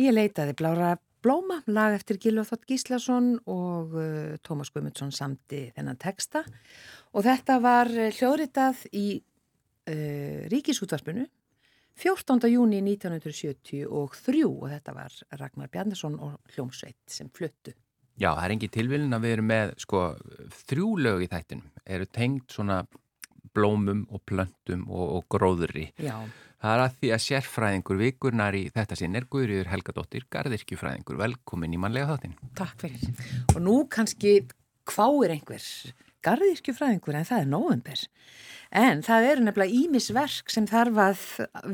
Ég leitaði Blára Blóma, lag eftir Gilva Þott Gíslason og uh, Tómas Guðmundsson samti þennan texta og þetta var hljóðritað í uh, Ríkisútvarpinu 14. júni 1973 og þetta var Ragnar Bjarnason og Hljómsveit sem fluttu. Já, það er engi tilvilin að við erum með sko, þrjú lög í þættinum, eru tengt svona blómum og plöntum og, og gróðri. Já. Það er að því að sérfræðingur vikurnar í þetta sinn er Guðriður Helgadóttir, gardirkjufræðingur. Velkomin í mannlega þáttin. Takk fyrir. Og nú kannski hváir einhver gardirkjufræðingur en það er nóvember. En það eru nefnilega ímisverk sem þarf að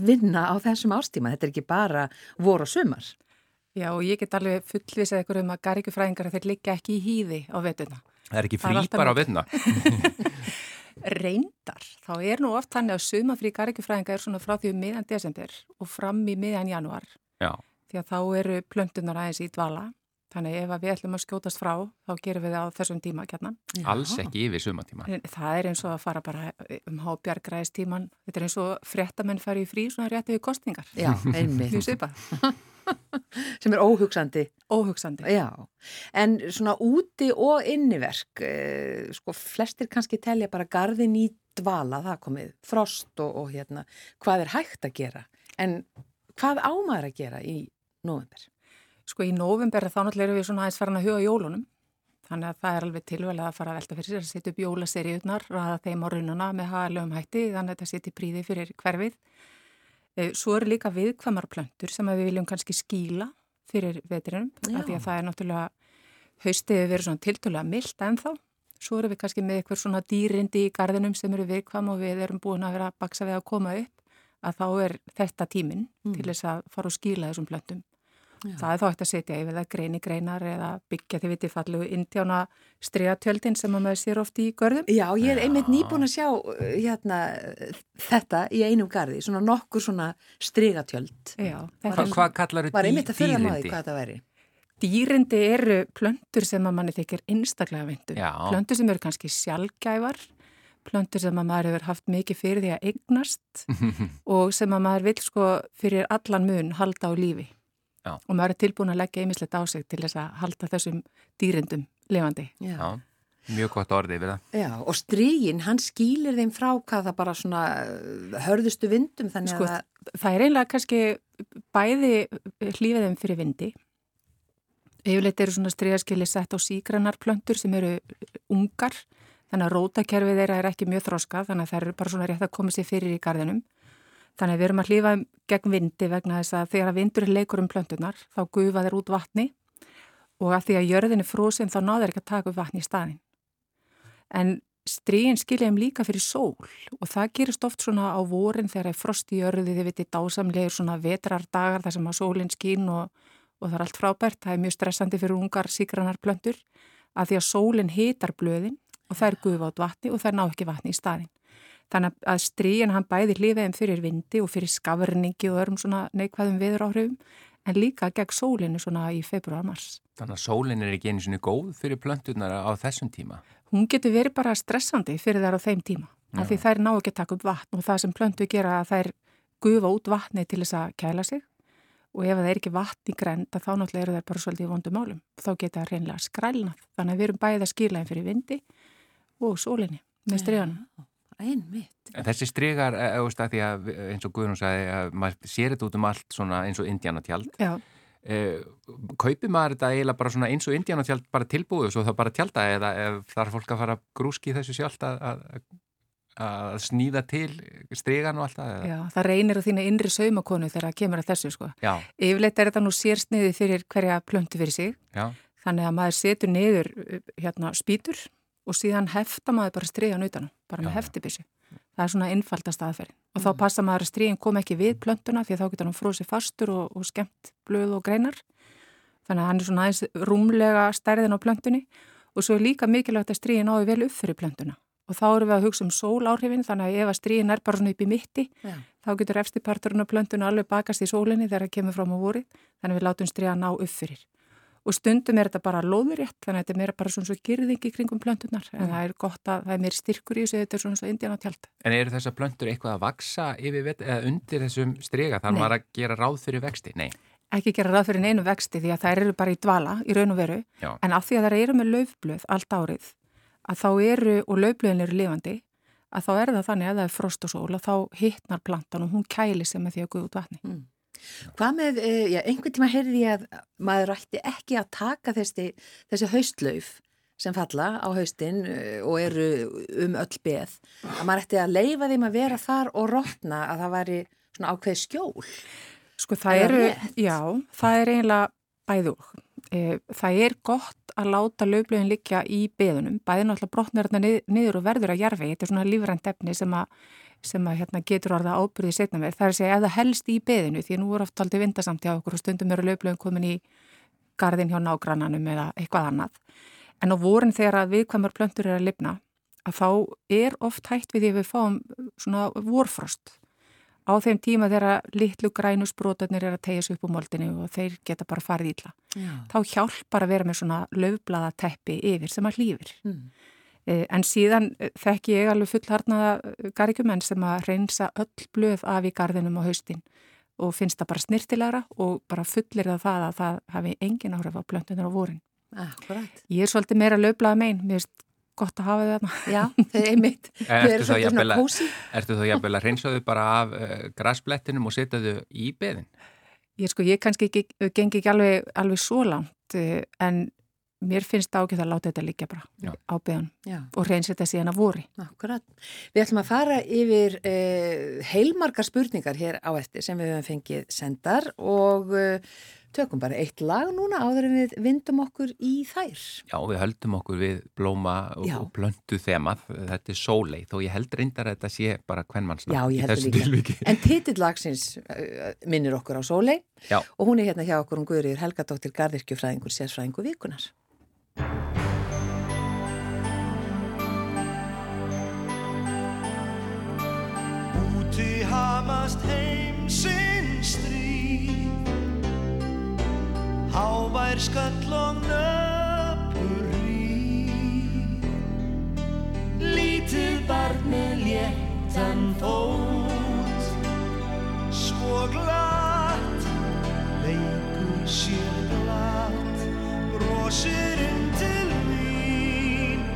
vinna á þessum ástíma. Þetta er ekki bara vor og sumar. Já og ég get alveg fullvisað ykkur um að gardirkjufræðingar þeir liggja ekki í hýði á vetuna. Það er ekki frí bara á vetuna. reyndar, þá er nú oft þannig að sumafrí garikufræðinga er svona frá því um miðan desember og fram í miðan januar. Já. Því að þá eru plöntunar aðeins í dvala. Þannig ef við ætlum að skjótast frá, þá gerum við það á þessum tíma kjarnan. Alls ekki yfir sumatíma. Það er eins og að fara bara um hábjargræðistíman. Þetta er eins og frettamenn fari í frí svona rétti við kostingar. Já, einmitt. Séu bara. sem er óhugsandi. Óhugsandi. Já, en svona úti og inniverk, eh, sko flestir kannski telja bara gardin í dvala, það komið frost og, og hérna, hvað er hægt að gera, en hvað ámaður að gera í november? Sko í november þá náttúrulega erum við svona aðeins farin að huga jólunum, þannig að það er alveg tilvæg að fara að velta fyrir sér að setja upp jólaseriðunar, ræða þeim á rununa með hagalögum hætti, þannig að þetta setja príði fyrir hverfið Eh, svo eru líka viðkvamar plöntur sem við viljum kannski skíla fyrir veturinnum, af því að það er náttúrulega haustiði verið svona tiltölulega mildt ennþá. Svo eru við kannski með eitthvað svona dýrindi í gardinum sem eru viðkvam og við erum búin að vera að baksa við að koma upp, að þá er þetta tíminn mm. til þess að fara og skíla þessum plöntum. Já. Það er þá eftir að setja yfir það greini greinar eða byggja því vitið fallu indjána striðatjöldin sem maður sér oft í görðum. Já, ég er einmitt nýbúin að sjá uh, hérna, þetta í einum gardi, svona nokkur svona striðatjöld. Já. Hvað hva kallar þetta dýrindi? Var einmitt að fyrir maður hvað þetta væri? Dýrindi eru plöntur sem að manni þykir einstaklega vindu. Plöntur sem eru kannski sjálfgævar, plöntur sem að maður hefur haft mikið fyrir því að eignast og sem að maður vil sko fyrir allan mun halda á lífi. Já. og maður er tilbúin að leggja einmislegt á sig til þess að halda þessum dýrindum levandi. Já. Já, mjög gott orðið við það. Já, og strígin, hann skýlir þeim frá hvað það bara svona uh, hörðustu vindum þannig sko, að... Það er einlega kannski bæði hlýfið þeim fyrir vindi. Yfirleitt eru svona strígaskili sett á sígrannar plöntur sem eru ungar, þannig að rótakerfið þeirra er ekki mjög þróskað, þannig að það eru bara svona rétt að koma sér fyrir í gardinum. Þannig að við erum að hlýfa gegn vindi vegna þess að þegar að vindur leikur um plöntunar þá gufa þeir út vatni og að því að jörðin er frúsin þá náður ekki að taka upp vatni í staðin. En stríin skilja um líka fyrir sól og það gerist oft svona á vorin þegar það er frost í jörði þið viti dásamlegur svona vetrardagar þar sem að sólinn skín og, og það er allt frábært. Það er mjög stressandi fyrir ungar síkranar plöntur að því að sólinn hitar blöðin og er gufa át vatni og er ná ekki vatni í staðin. Þannig að stríin hann bæði hlifeðum fyrir vindi og fyrir skafurningi og örum svona neikvæðum viður áhrifum en líka gegn sólinu svona í februar-mars. Þannig að sólin er ekki einu svona góð fyrir plöntunar á þessum tíma? Hún getur verið bara stressandi fyrir þær á þeim tíma. Af því þær ná ekki að taka upp vatn og það sem plöntu gera að þær gufa út vatni til þess að kæla sig og ef það er ekki vatn í grenda þá náttúrulega eru þær bara svolítið í vondum málum. Þá geta það reynilega skrælnað. Þannig að við erum bæðið að skila þeim fyrir vindi og sólinni með stríðanum. Einmitt. Þessi stregar, eh, að, eins og Guðrún sagði, að maður sér þetta út um allt eins og indjánatjald. Eh, Kaupir maður þetta eiginlega bara eins og indjánatjald bara tilbúið og svo það bara tjalda eða þarf fólk að fara grúski þessu sjálft að, að, að snýða til stregan og allt það? Já, það reynir á þína innri saumakonu þegar það kemur að þessu sko. Yfirleitt er þetta nú sérsniði fyrir hverja plöntu fyrir sig. Já. Þannig að maður setur niður hérna, spýtur og síðan hefta maður bara stríðan utanum, bara með heftibissu. Það er svona innfaldast aðferð. Og mm. þá passa maður að stríðin kom ekki við plöntuna því að þá getur hann fróðsig fastur og, og skemmt blöð og greinar. Þannig að hann er svona aðeins rúmlega stærðin á plöntunni og svo er líka mikilvægt að stríðin áður vel upp fyrir plöntuna. Og þá eru við að hugsa um sóláhrifin, þannig að ef að stríðin er bara svona upp í mitti, Já. þá getur efstiparturinn á plöntuna alveg bakast í sólinni þegar það kemur fram á vorið, þannig að við látum stríða ná upp fyrir og stundum er þetta bara loðurétt þannig að þetta er meira bara svona svo girðingi kringum plöntunar en mm. það er gott að það er meir styrkur í þessu þetta er svona svo indjána tjálta. En eru þessar plöntur eitthvað að vaksa yfir eða undir þessum strega þar maður að gera ráð fyrir vexti? Nei. ekki gera rað fyrir einu vexti því að þær eru bara í dvala í raun og veru Já. en af því að þær eru með löfblöð allt árið að þá eru, og löfblöðin eru lifandi að þá er það þannig að það er frost og sól og þá hittnar plantan og hún kæli sig með því að guða út vatni. Mm. Hvað með, eh, já, einhvern tíma heyrði ég að maður ætti ekki að taka þessi, þessi haustlauf sem falla á haustin eh, og eru um öll beð, að maður ætti að leifa þeim að vera þar og rótna að það væri svona ákveð skjól. Sko það eru, já, það er eiginlega bæðu og. E, það er gott að láta löflögin liggja í beðunum, bæði náttúrulega brotnir þarna niður og verður að jarfi, þetta er svona lífrænt efni sem að, sem að hérna, getur orða ábyrðið setna verð. Það er að segja ef það helst í beðinu, því nú er oft aldrei vindasamt hjá okkur og stundum eru löflögin komin í gardin hjá nágrannanum eða eitthvað annað. En á vorin þegar að viðkvæmur plöntur er að lifna, að þá er oft hægt við því að við fáum svona vorfrost á þeim tíma þegar litlu grænusbrótarnir er að tegja sér upp á moldinu og þeir geta bara farið ítla. Já. Þá hjálpar að vera með svona löfblaða Eh, en síðan eh, þekk ég alveg fullharnaða eh, garikumenn sem að reynsa öll blöð af í gardinum á haustin og finnst það bara snirtilegra og bara fullir það það að það hafi engin áhrif á blöndunar á vorin. Akkurat. Ég er svolítið meira löfblaða megin, mér finnst gott að hafa þarna. Já, þau er einmitt. Ertu þá jafnvel að, að reynsaðu bara af uh, eh, græsblettinum og setja þau í beðin? Ég sko, ég kannski ekki, gengi ekki alveg, alveg svo langt uh, en mér finnst ágæð að láta þetta líka bara Já. á beðun og reynsetta síðan að voru. Akkurat. Við ætlum að fara yfir uh, heilmarkar spurningar hér á eftir sem við hefum fengið sendar og tökum bara eitt lag núna áður en við vindum okkur í þær. Já, við höldum okkur við blóma og, og blöndu þemað. Þetta er sólei, þó ég held reyndar að þetta sé bara hvern mannsna í þessu tilviki. En titillagsins uh, minnir okkur á sólei Já. og hún er hérna hjá okkur um Guðriður Helgadóttir Garðirkjufræðingur, sérsfræðingur vikunar. Hamast heimsins stríð. Hávær skall og nöpur ríð Lítið barni léttan fót. Svo glatt, leikur sér glatt Brósir inn til mín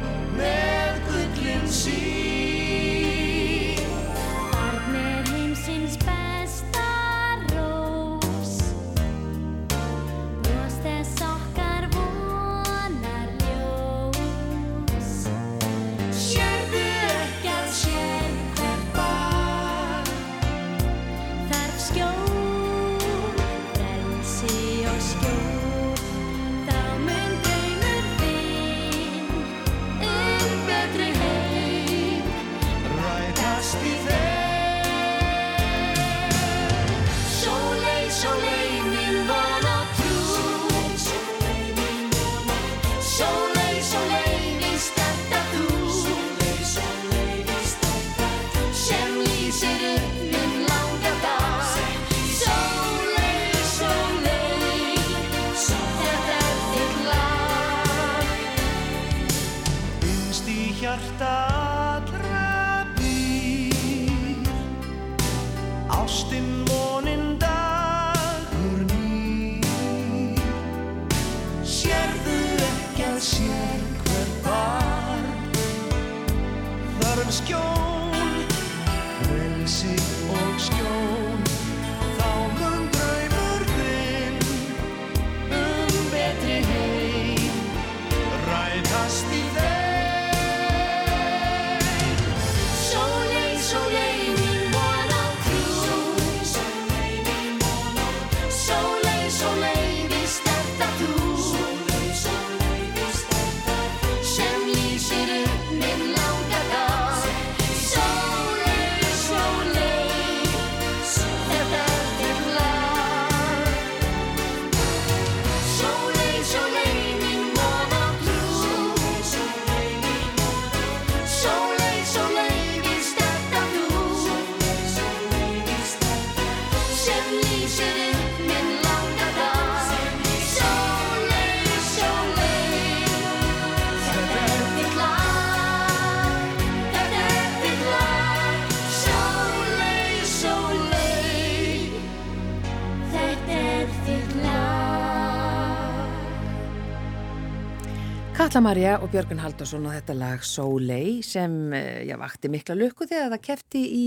Halla-Maria og Björgun Haldarsson og þetta lag Soleil sem eh, já, vakti mikla lukku þegar það kefti í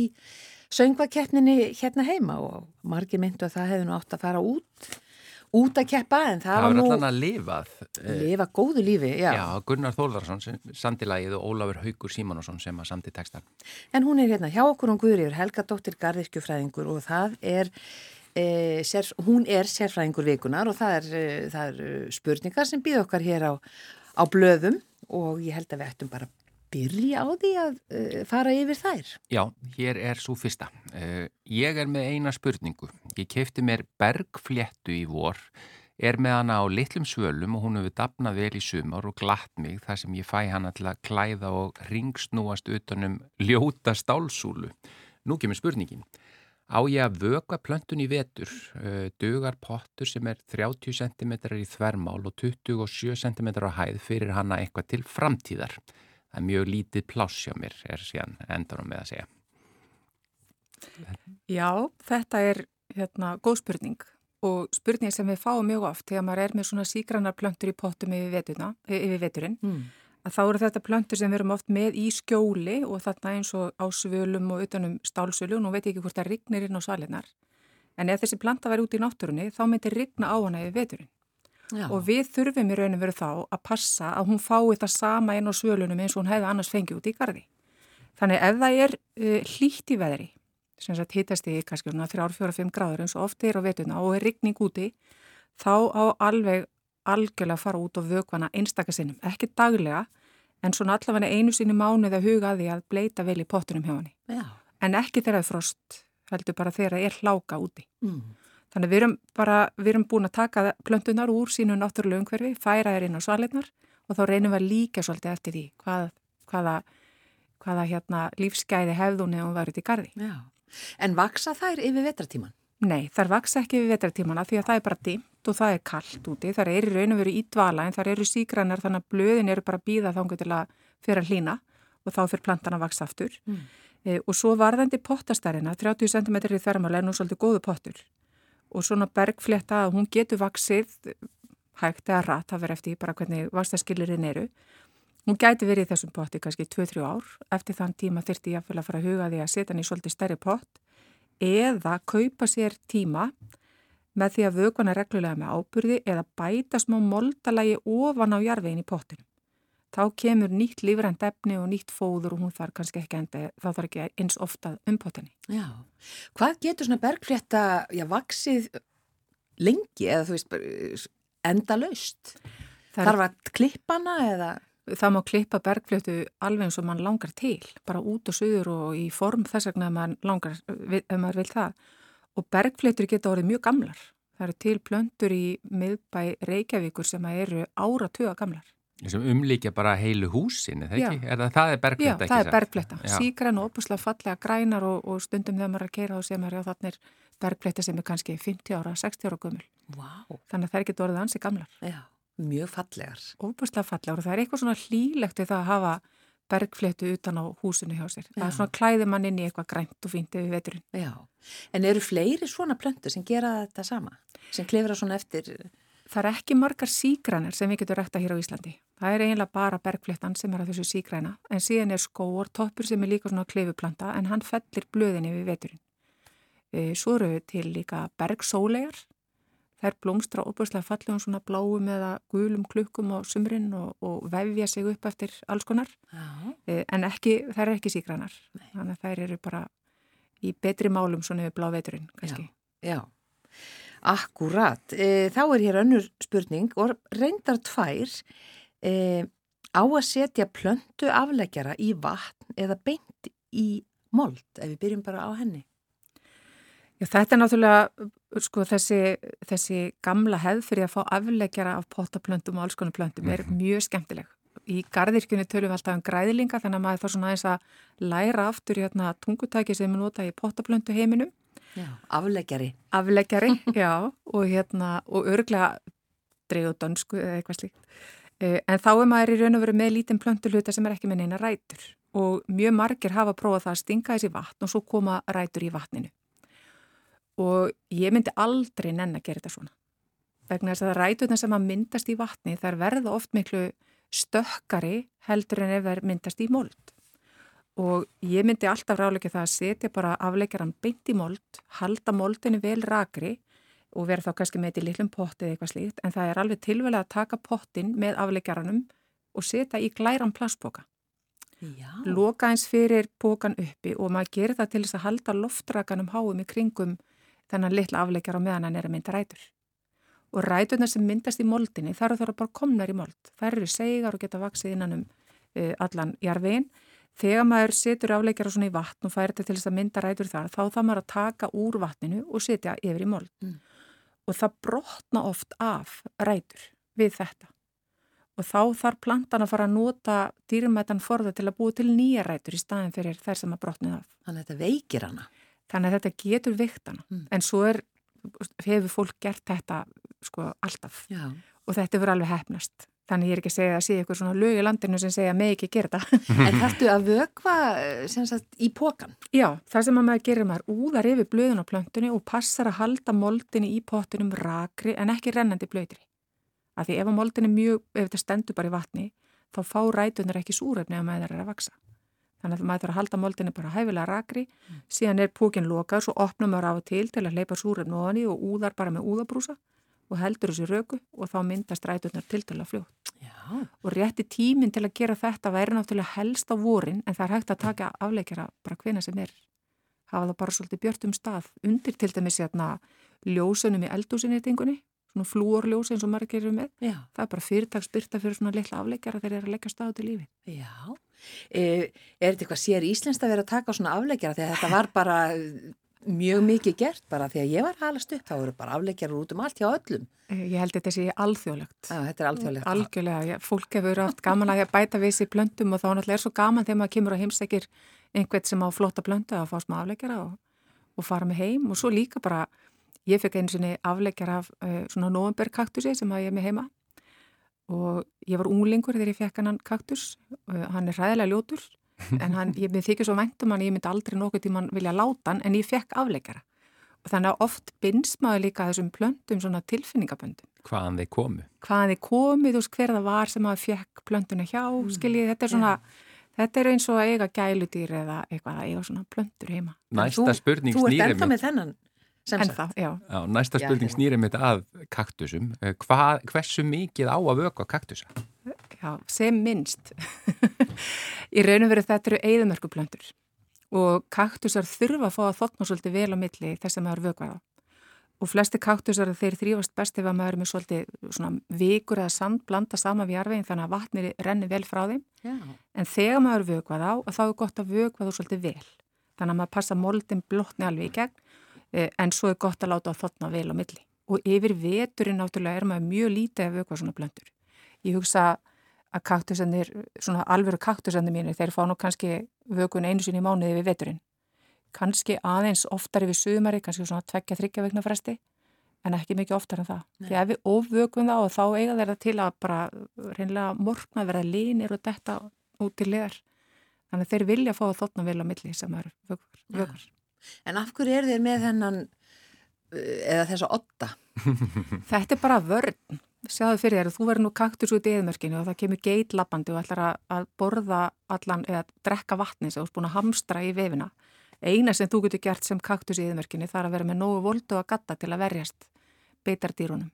söngvakeppninni hérna heima og margir myndu að það hefði nú átt að fara út út að keppa en það, það var nú... Það var allan að lifað. Eh, Lifa góðu lífi, já. Já, Gunnar Þólvarsson sem samti lagið og Ólafur Haugur Símonusson sem að samti textan. En hún er hérna hjá okkur og Guðriður, Helga Dóttir Garðirkjufræðingur og það er, e, sér, hún er sérfræðingur vikunar og það er, e, það er spurningar sem býð okkar hér á, á blöðum og ég held að við ættum bara byrja á því að uh, fara yfir þær? Já, hér er svo fyrsta. Uh, ég er með eina spurningu. Ég kefti mér bergfléttu í vor, er með hana á litlum svölum og hún hefur dapnað vel í sumar og glatt mig þar sem ég fæ hana til að klæða og ringsnúast utanum ljóta stálsúlu. Nú kemur spurningin. Á ég að vöka plöntun í vetur, uh, dugar pottur sem er 30 cm í þvermál og 27 cm á hæð fyrir hana eitthvað til framtíðar? Það er mjög lítið pláss hjá mér er síðan endanum með að segja. Já, þetta er hérna góð spurning og spurning sem við fáum mjög oft þegar maður er með svona sígranar plöntur í pottum yfir, vetuna, yfir veturinn. Mm. Að þá eru þetta plöntur sem við erum oft með í skjóli og þarna eins og á svölum og utanum stálsölu og nú veit ég ekki hvort það rignir inn á salinnar en ef þessi planta væri út í náttúrunni þá myndir rigna á hana yfir veturinn Já. og við þurfum í rauninu verið þá að passa að hún fái það sama inn á svölunum eins og hún hefði annars fengið út í gardi. Þannig ef það er uh, hlýtt í veðri, sem sagt hittast í kannski 3-4-5 gráður eins og ofti er á vetuna og er rigning úti, þá á alveg algjörlega að fara út og vökvana einstakasinnum, ekki daglega, en svona allavega einu sinni mánuð að huga að því að bleita vel í pottunum hjá. Já. En ekki þegar það er frost, heldur bara þegar það er hláka úti. Mm. Þannig við erum bara, við erum búin að taka plöntunar úr sínu náttúrulega umhverfi, færa þeir inn á svalinnar og þá reynum við að líka svolítið eftir því hvað, hvaða, hvaða hérna, lífsgæði hefðun var út í gardi. Já. En vaksa þær yfir vetratíman? Nei, þær vaksa ekki yfir vetratímana því að það er bara dimt og það er kallt úti. Þar eru raun og veru í dvala en þar eru sígrannar þannig að blöðin eru bara býða þangu til að fyrir að hlýna og þá fyrir plantan að vaksa aftur. Mm. E, og svo varðandi pottastærina, 30 cm í þverjumál er nú svolítið góðu pottur og svona bergflétta að hún getur vaksið hægt eða rætt, það verður eftir bara hvernig vastaskilirinn eru. Hún gæti verið í þessum potti kannski 2-3 ár, eftir þann tíma þyrti ég að fara að huga því að setja hann í svolítið stærri pott eða kaupa sér tíma með því að vöguna reglulega með ábyrði eða bæta smá moldalagi ofan á jarfiðin í pottinu þá kemur nýtt lífrænt efni og nýtt fóður og hún þarf kannski ekki enda, þá þarf ekki eins ofta umpotani. Já, hvað getur svona bergflétta, já, vaksið lengi eða þú veist, enda laust? Þarf að klippa hana eða? Það má klippa bergfléttu alveg eins og mann langar til, bara út og söður og í form þess vegna ef maður langar, ef maður vil það. Og bergfléttur geta orðið mjög gamlar. Það eru til plöndur í miðbæ Reykjavíkur sem eru áratuga gamlar. Sem umlíkja bara heilu húsin er það, er það, það er bergfletta Já, það er bergfletta, síkran og opuslega fallega grænar og, og stundum þegar maður er að keira og sem er á þannig bergfletta sem er kannski 50 ára, 60 ára gummul wow. þannig að það er ekki dórið ansi gamlar. Já, mjög fallegar Opuslega fallegar og það er eitthvað svona hlílegt við það að hafa bergflettu utan á húsinu hjá sér. Já. Það er svona klæði mann inn í eitthvað grænt og fínt yfir veturinn. Já, en eru fleiri svona plöntu sem gera þetta sama? Sem klefra svona eftir Það er ekki margar sígranir sem við getum rækta hér á Íslandi. Það er eiginlega bara bergfléttan sem er að þessu sígræna en síðan er skóor, toppur sem er líka svona klefuplanta en hann fellir blöðinni við veturinn. E, svo eru til líka bergsólegar. Er blómstra óbúrslega fallið um svona bláum eða gulum klukkum á sumrin og, og vefja sig upp eftir alls konar. E, en ekki, það er ekki sígrænar. Þannig að þær eru bara í betri málum svona við blá veturinn kannski. Já, já. Akkurat. E, þá er hér önnur spurning og reyndar tvær e, á að setja plöntu afleggjara í vatn eða beint í mold ef við byrjum bara á henni. Já, þetta er náttúrulega sko, þessi, þessi gamla hefð fyrir að fá afleggjara af pottaplöntum og alls konar plöntum er mhm. mjög skemmtileg. Í gardirkjunni tölum við alltaf um græðlinga þannig að maður þarf svona aðeins að læra aftur hérna, tungutæki sem við nota í pottaplöntu heiminum Já, afleggjari. Afleggjari, já, og hérna, og örglega dreyðu dönsku eða eitthvað slíkt. Eh, en þá er maður í raun og veru með lítinn plöntuluta sem er ekki með neina rætur og mjög margir hafa prófað það að stinga þessi vatn og svo koma rætur í vatninu. Og ég myndi aldrei nenn að gera þetta svona. Vegna þess að ræturna sem að myndast í vatni þær verða oft miklu stökkari heldur en ef það myndast í mold og ég myndi alltaf ráleika það að setja bara afleikaran beint í mold, halda moldinu vel rakri og vera þá kannski með þetta í litlum potti eða eitthvað slíkt en það er alveg tilvæg að taka pottin með afleikaranum og setja í glæran plastboka. Loka eins fyrir bokan uppi og maður gerir það til þess að halda loftrakanum háum í kringum þennan litla afleikar á meðan hann er að mynda rætur. Og ræturna sem myndast í moldinni þar eru það bara komnar í mold. Það eru segar og geta vaksið innan um uh, allan jarfiðin. Þegar maður setur afleikar á svona í vatn og færir þetta til þess að mynda rætur þar þá þá maður að taka úr vatninu og setja yfir í mold. Mm og það brotna oft af rætur við þetta og þá þarf plantan að fara að nota dýrumætan forða til að búa til nýja rætur í staðin fyrir þær sem að brotnið af. Þannig að þetta veikir hana? Þannig að þetta getur veikt hana mm. en svo er, hefur fólk gert þetta sko alltaf Já. og þetta verður alveg hefnast. Þannig ég er ekki að segja að sé eitthvað svona lög í landinu sem segja með ekki gera þetta. En þarftu að vögva sagt, í pókan? Já, það sem að maður gerir maður úðar yfir blöðun á plöntunni og passar að halda moldinni í pottunum rakri en ekki rennandi blöðri. Af því ef að moldinni mjög, ef þetta stendur bara í vatni, þá fá rætunar ekki súrefni að maður er að vaksa. Þannig að maður þarf að halda moldinni bara hæfilega rakri, mm. síðan er pókin lokað, svo opnum maður af og til til að leipa súrefni ofani og úðar bara með úðabrúsa og heldur þessu röku og þá myndast ræturnar til dala fljótt. Já. Og rétti tíminn til að gera þetta væri náttúrulega helst á vorin en það er hægt að taka afleikjara bara hvena sem er. Hafa það bara svolítið björnum stað undir til dæmis hérna ljósunum í eldúsinnitingunni, svona flúorljós eins og margir eru með. Já. Það er bara fyrirtagsbyrta fyrir svona litla afleikjara þegar það er að leggja stað til lífi. Já. E, er þetta eitthvað sér íslenskt að vera að taka svona afleikjara þegar þetta var bara mjög mikið gert bara því að ég var halast upp þá eru bara afleikjar út um allt hjá öllum eh, Ég held þetta sé alþjóðlegt Já, þetta er alþjóðlegt Algjörlega, já, fólk hefur haft gaman að bæta við sér blöndum og þá náttúrulega er svo gaman þegar maður kemur og heimsækir einhvert sem á flotta blöndu að fá smá afleikjara og, og fara með heim og svo líka bara, ég fekk einu sinni afleikjara af uh, svona novemberkaktusi sem að ég er með heima og ég var unglingur þegar ég fekk hann kaktus uh, hann er ræðilega ljótur en hann, ég myndi þykja svo væntum hann, ég myndi aldrei nokkuð tíma vilja láta hann en ég fekk afleikara og þannig að oft binst maður líka þessum plöntum svona tilfinningaböndum. Hvaðan þeir komu? Hvaðan þeir komu, þú veist hver það var sem maður fekk plöntuna hjá, mm. skiljið, þetta er svona, yeah. þetta er eins og að eiga gæludýr eða eitthvað að eiga svona plöntur heima. Næsta þú, spurning snýrið mitt. Þú ert ennþá með þennan? Ennþá, já. já. Næsta spurning snýrið mitt að kaktusum. Eh, hva, hversu mikið á að vöka kaktusa? Já, sem minnst. Í raun og verið þetta eru eigðumörkuplöndur og kaktusar þurfa að fá að þotna svolítið vel á milli þess að maður vökvaða. Og flesti kaktusar þeir þrýfast best ef að maður er með svolítið svona vikur eða sand blanda sama við jarveginn þannig að vatnir renni vel frá þeim. Já. En þegar maður vökvað á, þá er gott að vökvaðu svolítið vel. Þannig að maður passa moldin blotni alveg í gegn en svo er gott að láta að þotna vel á milli. Og yfir veturinn náttúrulega er maður mjög lítið að vökva svona blöndur. Ég hugsa að að kaktusennir, svona alvöru kaktusennir mínir, þeir fá nú kannski vökun einu sinni í mánuði við veturinn. Kannski aðeins oftar yfir sumari, kannski svona tveggja þryggja vegna fresti, en ekki mikið oftar en það. Nei. Því ef við ofvökum það og þá eiga þeirra til að bara reynilega morgna verða línir og detta út til liðar. Þannig að þeir vilja fá þóttna vel á milli sem er vökur. En af hverju er þeir með þennan, eða þessa otta? Þetta er bara vörn sjáðu fyrir þér að þú verður nú kaktus út í eðmörkinu og það kemur geit lappandi og ætlar að, að borða allan eða drekka vatni sem þú erst búin að hamstra í vefina. Eina sem þú getur gert sem kaktus í eðmörkinu þarf að vera með nógu voldu að gatta til að verjast beitardýrunum.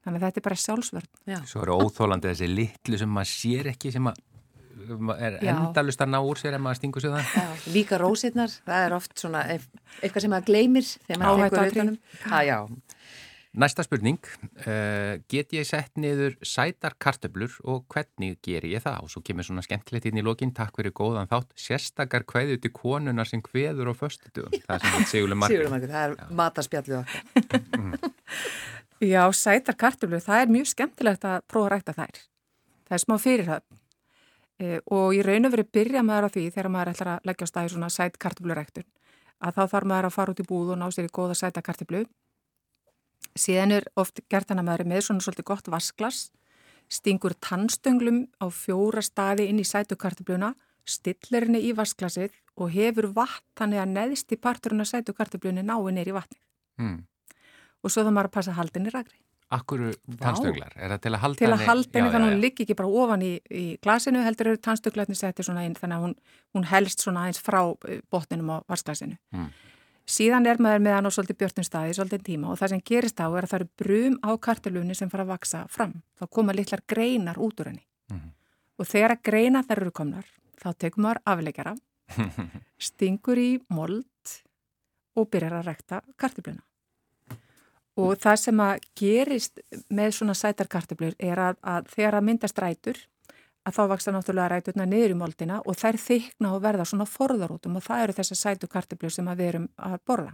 Þannig að þetta er bara sjálfsvörn. Já. Svo eru óþólandi þessi litlu sem maður sér ekki sem að er endalust að ná úr sér en maður stingur sér það. Já, líka rósirnar, það er oft svona eitthvað sem maður gleymir þegar maður tekur auðvunum. Já, já. Næsta spurning, uh, get ég sett niður sætar kartöblur og hvernig ger ég það? Og svo kemur svona skemmtilegt inn í lokin, takk fyrir góðan þátt, sérstakar hverju til konunar sem hverður á föstutugum. Það er sem Sigurlega Margur. Sigurlega Margur, það er mataspjallið okkar. Já, sætar kartöblur, það er mjög skemmtilegt að prófa að rækta þær. Það er smá fyrirhöfn. Uh, og ég raun og verið byrja maður á því þegar maður ætlar að leggja á stæði svona sæt kartöbluræktun að þá þarf maður að fara út í búð og ná sér í góða sæta kartöblu Síðan er oft gert hann að maður er með svona svolítið gott vasklas, stingur tannstöngglum á fjóra staði inn í sætukartabluna, stillir henni í vasklasið og hefur vatn þannig að neðst í parturinn af sætukartablunni nái neyri vatni. Mm. Og svo þá maður að passa haldinni ragri. Akkur tannstönglar? Er það til að halda henni? Til að halda henni þannig að hún liggi ekki bara ofan í, í glasinu heldur eru tannstönglarnir settið svona inn þannig að hún, hún helst svona eins frá eh, botninum á varsglasinu. Mm. Síðan er maður með hann á svolítið björnum staði, svolítið tíma og það sem gerist á er að það eru brum á kartilunni sem fara að vaksa fram. Þá koma litlar greinar út úr henni mm. og þegar að greina þær eru komnar þá tekum maður afleikjara, stingur í mold og byrjar að rekta kartiluna. Og það sem að gerist með svona sætarkartöflur er að, að þegar að myndast rætur að þá vaksta náttúrulega ræturna niður í moldina og þær þykna og verða svona forðarótum og það eru þessar sætukartöflur sem að við erum að borða.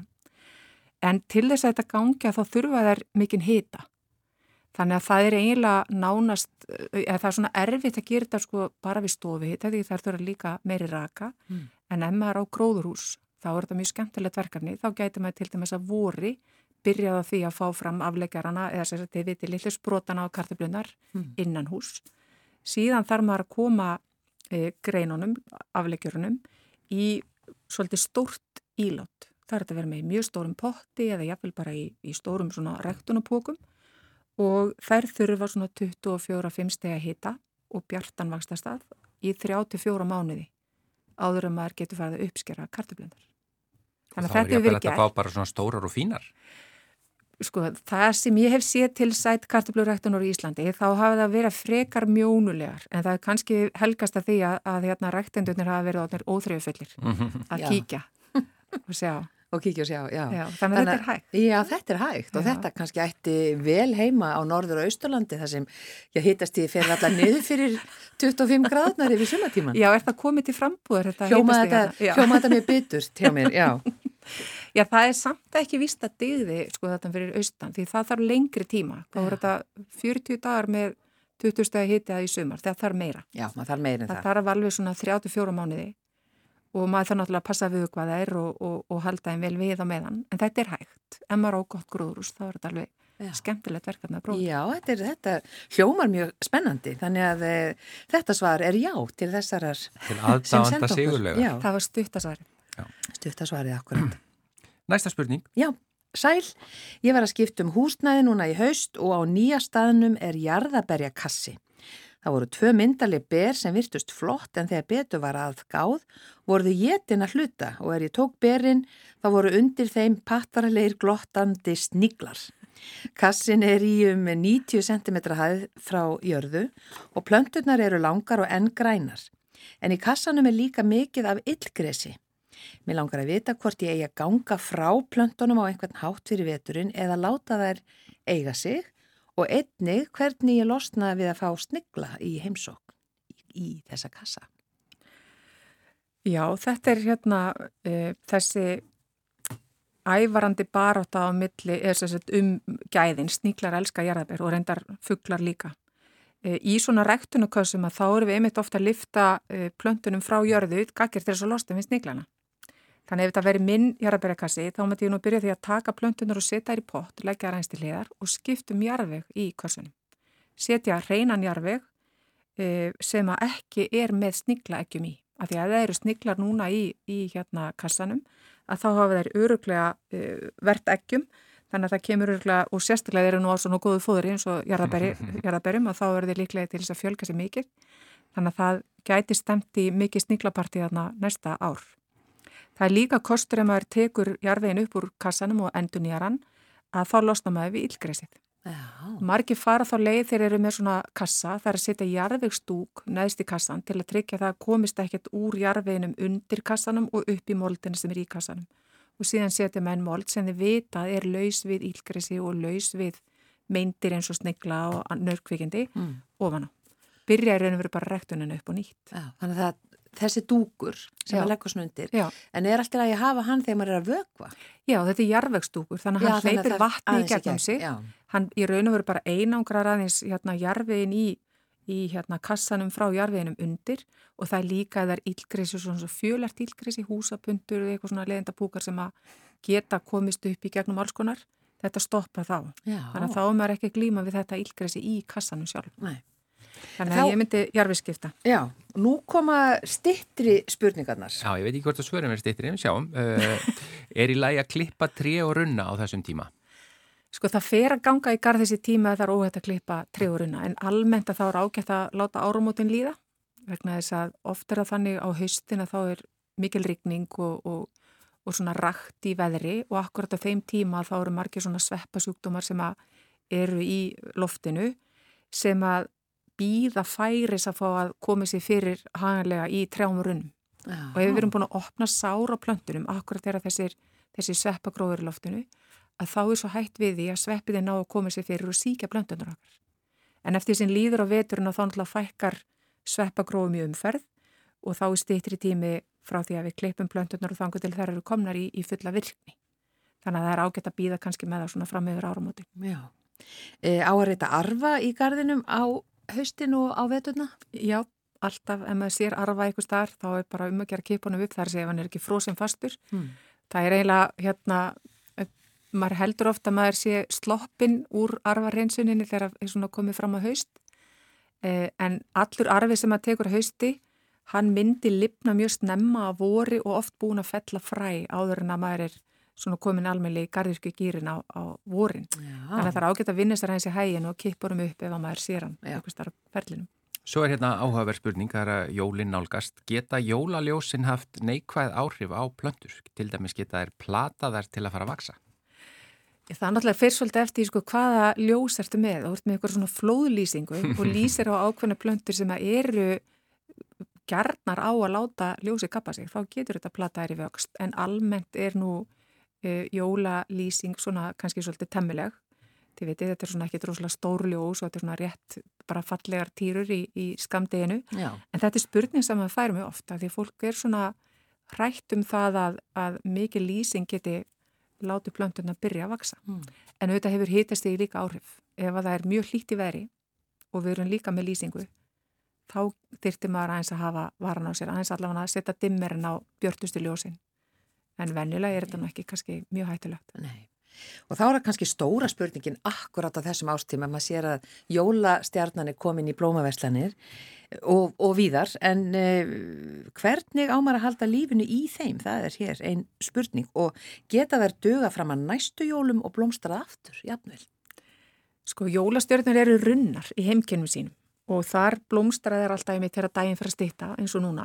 En til þess að þetta gangja þá þurfa þær mikinn hita. Þannig að það er eiginlega nánast, eða það er svona erfitt að gera þetta sko bara við stofi hita því þær þurfa líka meiri raka mm. en ef maður á gróðurhús þá er þetta mjög skemmtilegt verkefni, þá gæti maður til dæmis að vori byrjaði á því að fá fram afleggjarana eða sér að þið viti lillu sprotana á kartablunar mm. innan hús. Síðan þarf maður að koma e, greinunum, afleggjörunum í svolítið stórt ílátt. Það er að vera með mjög stórum potti eða jáfnvel bara í, í stórum svona rektunapókum og þær þurfa svona 24-5 steg að hita og bjartan vaksta stað í 34 mánuði áður en maður getur farið að uppskjara kartablundar. Þannig að þetta er verið gert. Þá er að fá bara svona stórar og fínar sko, það sem ég hef séð til sætt kartabluræktunur í Íslandi þá hafa það verið frekar mjónulegar en það er kannski helgast að því að, að hérna, ræktendunir hafa verið óþrjöfullir að já. kíkja og sjá og kíkja og sjá, já. já þannig, þannig að þetta er hægt Já, þetta er hægt já. og þetta kannski ætti vel heima á norður og austurlandi þar sem, já, hittast ég fyrir allar niður fyrir 25 gráðnar yfir sumatíman Já, er það komið til frambúður? Hljóma þetta með byttur til mér, já Já, það er samt ekki vist að digði sko þetta fyrir austan því það þarf lengri tíma. Þá voru þetta 40 dagar með 20 stegi hitið í sumar. Það þarf meira. Já, maður þarf meira en það. Það þarf alveg svona 34 mánuði og maður þarf náttúrulega að passa við hvað það er og, og, og halda einn vel við á meðan. En þetta er hægt. Ef maður á gott grúðrús þá er þetta alveg Já. skemmtilegt verkefni að prófa. Já, þetta, er, þetta hljómar mjög spennandi þannig að e, þetta svar er já til þessarar til aðdáðanda sigurlega. Það var stuttasvarið. Stuttasvarið akkurat. Næsta spurning. Já, sæl. Ég var að skipta um húsnæði núna í haust og á nýja staðnum er jarðaberja kassi. Það voru tvö myndali ber sem virtust flott en þegar betu var að gáð voruðu jétin að hluta og er ég tók berin þá voru undir þeim pattaralegir glottandi sniglar. Kassin er í um 90 cm hæð frá jörðu og plönturnar eru langar og enn grænar. En í kassanum er líka mikið af illgresi. Mér langar að vita hvort ég eigi að ganga frá plöntunum á einhvern hátt fyrir veturinn eða láta þær eiga sig og einnig hvernig ég losnaði við að fá snigla í heimsókn í, þessa kassa. Já, þetta er hérna uh, þessi ævarandi baráta á milli um gæðin, sniglar elska jarðabær og reyndar fugglar líka. Uh, í svona rektunukössum að þá eru við einmitt ofta að lifta plöntunum frá jörðu, gaggir til þess að losta við sniglana. Þannig ef þetta veri minn jarðabærakassi þá mætti ég nú byrja því að taka plöntunar og setja þær í pott, leggja þær eins til hliðar og skiptum jarðveg í kassunum. Setja reynan jarðveg e, sem að ekki er með snigla ekkjum í. Af því að það eru sniglar núna í, í hérna kassanum að þá hafa þær öruglega e, verðt ekkjum þannig að það kemur öruglega og sérstaklega eru nú á svona góðu fóðri eins og jarðabærum að þá eru þið líklega til þess að fjölga sér mikið. Þannig að það gæti stemt í mikið sniglapartið næsta ár. Það er líka kostur ef maður tekur jarðvegin upp úr kassanum og endur nýjaran að þá losna maður við ílgreysið. Margi fara þá leið þegar eru með svona kassa, það er að setja jarðvegstúk neðst í kassan til að tryggja það að komist ekkert úr jarðveginum undir kassanum og upp í moldinu sem er í kassanum. Og síðan setja maður mold sem þið vita er laus við ílgreysi og laus við meindir eins og snegla og nörgvikindi mm. ofan á. Byrja er raun og veru bara rektuninu upp og nýtt. Já, þannig að þessi dúkur sem að leggja snundir en er alltaf að ég hafa hann þegar maður er að vögva Já, þetta er jarvegstúkur þannig að já, hann hleypir vatni í gegnum sig. já. hann í raun og veru bara einangrar aðeins hérna jarvegin í, í hérna kassanum frá jarveginum undir og það er líka að það er ílgrisi svona fjölert ílgrisi, húsapuntur eða eitthvað svona leðendapúkar sem að geta komist upp í gegnum alls konar. Þetta stoppar þá, já. þannig að þá maður ekki glíma við þetta ílgrisi í kassanum sjálf Nei Þannig að ég myndi jarfiskipta. Já, nú koma stittri spurningarnar. Já, ég veit ekki hvort að svörum er stittri, en sjáum. Uh, er í lagi að klippa tre og runna á þessum tíma? Sko það fer að ganga í garð þessi tíma að það er óhætt að klippa trefuruna en almennt að þá er ágætt að láta áramótin líða vegna þess að oft er það þannig á haustin að þá er mikil rigning og, og, og svona rakt í veðri og akkurat á þeim tíma þá eru margir svona sveppasjúkdómar sem að eru í loftinu sem að býða færis að fá að koma sér fyrir hanganlega í trjámurunum og ef við erum búin að opna sára plöntunum akkurat þegar þessir, þessir sveppagróður í loftinu að þá er svo hægt við því að sveppiði ná að koma sér fyrir og síkja blöndunar okkar. En eftir sem líður á veturinn og þá náttúrulega fækkar sveppagróðum í umferð og þá er stýttri tími frá því að við kleipum blöndunar og þangu til þær eru komnar í, í fulla virkni. Þannig að það er ágætt að býða kannski með það svona fram meður áramóti. Já. E, á að reyta arfa í gardinum á haustinu og á veturna? Já, alltaf. Ef maður sér arfa eitthvað starf þá er bara um að gera kipunum upp þar sem hann er ekki fróðsum fastur. Hmm. Það er eiginlega hérna maður heldur ofta að maður sé sloppin úr arvareinsuninni þegar það er svona komið fram á haust eh, en allur arfi sem maður tekur hausti hann myndi lipna mjög snemma að vori og oft búin að fella fræ áður en að maður er svona komin almennilega í gardirkju gýrin á, á vorin Já. þannig að það er ágætt að vinna sér hægins í hægin og kippurum upp ef maður sér hann eitthvað starf ferlinum Svo er hérna áhugaverð spurning, það er að jólinn nálgast. Geta jólaljósinn haft neikvæð áhrif á plöndur? Til dæmis geta þær plataðar til að fara að vaksa? Það er náttúrulega fyrst svolítið eftir sko, hvaða ljós ertu með. Þú ert með eitthvað svona flóðlýsingu og lýsir á ákveðna plöntur sem eru gerðnar á að láta ljósi kappa sig. Þá getur þetta platta er í vöxt. En almennt er nú uh, jólalýsing svona kannski svolítið temmileg. Þið veitir þetta er svona ekki droslega stór ljós og þetta er svona rétt bara fallegar týrur í, í skamdeginu. En þetta er spurning sem maður fær mjög ofta því fólk er svona hrætt um það að, að mikið lýsing geti láti plöntuna byrja að vaksa. Mm. En auðvitað hefur hitast því líka áhrif. Ef það er mjög hlýtt í veri og við erum líka með lýsingu, þá þyrtir maður aðeins að hafa varan á sér, aðeins allavega að setja dimmerinn á björnustu ljósin. En venjulega er þetta nú ekki kannski mjög hættulegt. Nei. Og þá er það kannski stóra spurningin akkurat á þessum ástíma, maður sér að jólastjarnan er komin í blómaverslanir og, og víðar, en uh, hvernig ámar að halda lífinu í þeim? Það er hér einn spurning og geta þær döga fram að næstu jólum og blómstrað aftur, jafnvel? Sko, jólastjörnur eru runnar í heimkennum sínum og þar blómstrað er alltaf einmitt þegar daginn fyrir að stýta eins og núna.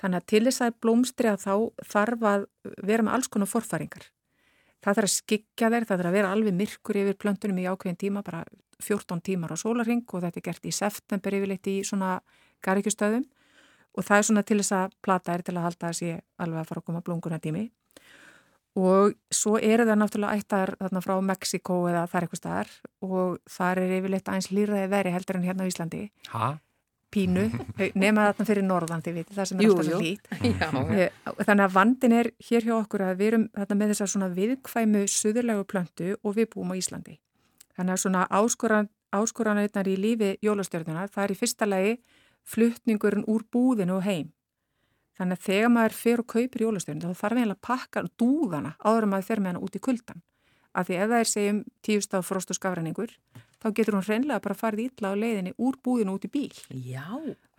Þannig að til þess að blómstri að þá þarf að vera með alls konar forfaringar það þarf að skikja þeir, það þarf að vera alveg myrkur yfir plöntunum í ákveðin tíma, bara 14 tímar á sólarring og þetta er gert í september yfirleitt í svona garrikjustöðum og það er svona til þess að plata er til að halda þessi alveg að fara að koma blunguna tími og svo eru það náttúrulega ættar þarna frá Mexiko eða þar eitthvað staðar og þar er yfirleitt aðeins lýraði veri heldur en hérna á Íslandi. Hæ? Pínu, nema þarna fyrir norðan þið viti, það sem er jú, alltaf svo lít eh, þannig að vandin er hér hjá okkur að við erum þarna með þessar svona viðkvæmu suðurlegu plöntu og við búum á Íslandi. Þannig að svona áskoran, áskoranauðnar í lífi jólastjörnunar, það er í fyrsta lagi fluttningurinn úr búðinu og heim. Þannig að þegar maður fer og kaupir jólastjörnuna þá þarf við að pakka dúðana áður að maður fer með hana út í kuldan af því ef það er segjum tíustaf frost og skafræningur þá getur hún hreinlega bara farið ítla á leiðinni úr búðinu út í bíl. Já.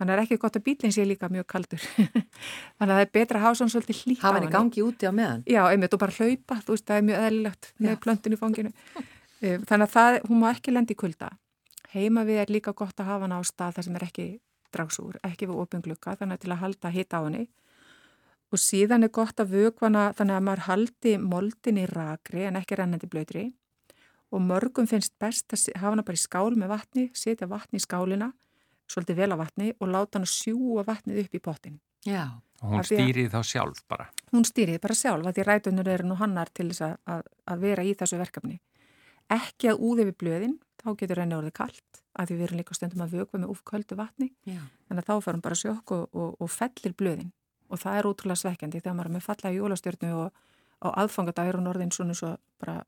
Þannig er ekki gott að bílinn sé líka mjög kaldur. Þannig að það er betra að hafa svona svolítið hlýtt á hann. Hafa hann í gangi úti á meðan? Já, einmitt og bara hlaupa, þú veist, það er mjög eðlilegt með plöntinu í fanginu. Eh, þannig að það, hún má ekki lendi í kulda. Heima við er líka gott að hafa hann á stað þar sem er ekki dragsúr, ekki við opinglukka, þannig að til að halda hitt á henni. Og síðan er gott að vökvana þannig að maður haldi moldin í rakri en ekki rennandi blöðri og mörgum finnst best að hafa hana bara í skál með vatni, setja vatni í skálina, svolítið vel að vatni og láta hana sjúa vatnið upp í pottin. Já. Og hún stýrið þá sjálf bara? Hún stýrið bara sjálf, að því rætunur eru nú hannar til þess að, að, að vera í þessu verkefni. Ekki að úði við blöðin, þá getur henni orðið kallt, að því við erum líka stundum að vögva með úfköldu vatni, Já. þannig að þá fer hún bara sjokk og, og, og fellir blöðin. Og það er útrúlega svekkjandi þegar maður er með falla í jólastjörnu og á aðfangadag er hún orðin svona svo bara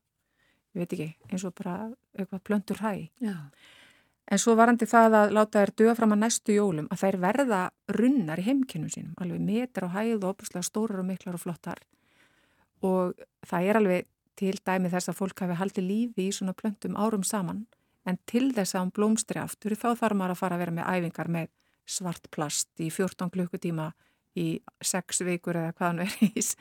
ég veit ekki, eins og bara eitthvað plöndur hæ. Já. En svo varandi það að láta þær döga fram að næstu jólum að þær verða runnar í heimkynum sínum, alveg metra og hæð og opuslega stórar og miklar og flottar og það er alveg til dæmi þess að fólk hafi haldið lífi í svona plöntum árum saman en til þess að hún blómstri aftur þá þarf maður að fara að vera með æfingar með svart plast í 14 klukkutíma í 6 vikur eða hvaðan verið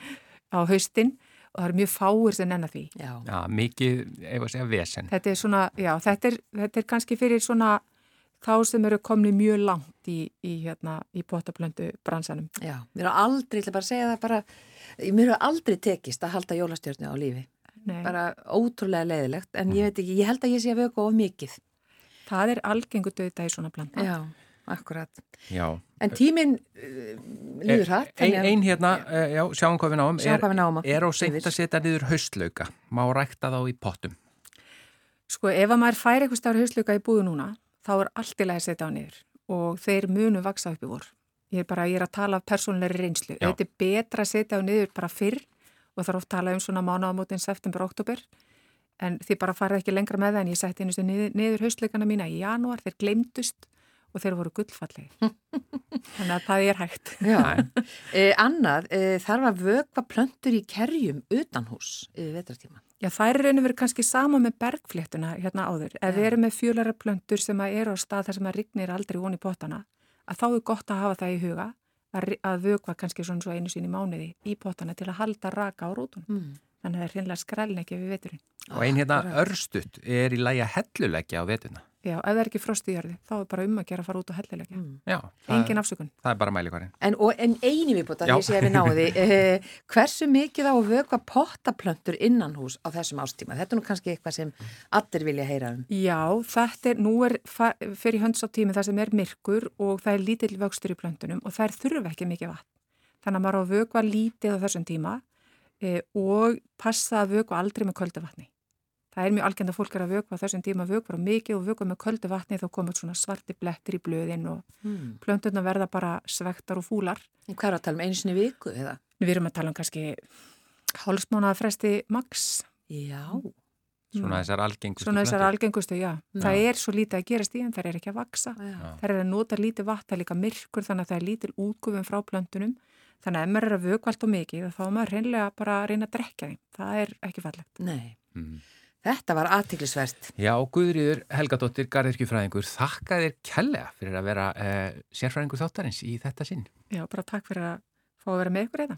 á haustin það er mjög fáir sem enna því. Já, já mikið, ef að segja, vesen. Þetta er svona, já, þetta er, þetta er kannski fyrir svona þá sem eru komni mjög langt í, í, hérna, í potablöndu bransanum. Já, mér har aldrei, ég ætla bara að segja það bara, mér har aldrei tekist að halda jólastjórnu á lífi. Nei. Bara ótrúlega leiðilegt, en ég veit ekki, ég held að ég sé að vöku of mikið. Það er algengu döðda í svona blanda. Já. Akkurat. Já. En tíminn uh, líður hægt. Einn ein hérna, uh, já, sjáum hvað við náum. Sjáum hvað við náum. Er á seint að setja niður haustlauka? Má rækta þá í pottum? Sko, ef að maður fær eitthvað starf haustlauka í búðu núna, þá er allt í lagi að setja á niður og þeir munu vaksa upp í vor. Ég er bara, ég er að tala af persónleiri reynslu. Já. Þetta er betra að setja á niður bara fyrr og þarf oft að tala um svona mánáðamótin september-oktober en þið bara farið ekki lengra með það en ég setti niður, niður haustlaugana mína í janúar, þeir glemdust og þeir voru gullfallegi. Þannig að það er hægt. eh, annað, eh, þarf að vögva plöntur í kerjum utan hús yfir vetratíma? Já, það er raun og verið kannski sama með bergfléttuna hérna áður. Ef við erum með fjölara plöntur sem eru á stað þar sem að rignir aldrei von í potana, að þá er gott að hafa það í huga að, að vögva kannski svona svo einu sín í mánuði í potana til að halda raka á rótun. Mm. Þannig að það er hreinlega skræln ekki við veturinn. Og ein hérna örstutt er í læja hellulegja á veturna. Já, ef það er ekki frost í jörði, þá er bara um að gera að fara út og hellilegja. Mm. Já. Engin afsökun. Það er bara mælikvarinn. En, en eini viðbútt að því sé að við náðu því, eh, hversu mikið á að vöka pottaplöntur innan hús á þessum ástíma? Þetta er nú kannski eitthvað sem allir vilja heyra um. Já, þetta er, nú er fyrir hönds á tími það sem er myrkur og það er lítill vöxtur í plöntunum og það er þurfa ekki mikið vatn. Þannig að maður á að vöka lítið á þessum tíma eh, og passa að vöka aldrei með köldu vatni. Það er mjög algjörnd að fólk er að vökva þessum tíma vökva mikið og vökva með köldu vatni þá komur svona svarti blettir í blöðin og mm. plönturna verða bara svektar og fúlar. En hvað er að tala um einu sinni viku eða? Við erum að tala um kannski hálfsmánaða fresti maks. Já. Svona þessar algengustu. Svona þessar algengustu, já. já. Það er svo lítið að gerast í en það er ekki að vaksa. Það er að nota lítið vatn, það er líka myrkur þannig að það er lítil útgufum frá plöntunum. Þannig að ef maður er að vökva allt og mikið þá maður reynlega bara að reyna að drekja því. Það er ekki fallegt. Nei. Mm. Þetta var aðtiklisvert. Já, Guðrýður Helgadóttir, Garðirkjufræðingur, þakka þér kellega fyrir að vera eh, sérfræðingur þáttarins í þetta sinn. Já, bara takk fyrir að fá að vera með ykkur eða.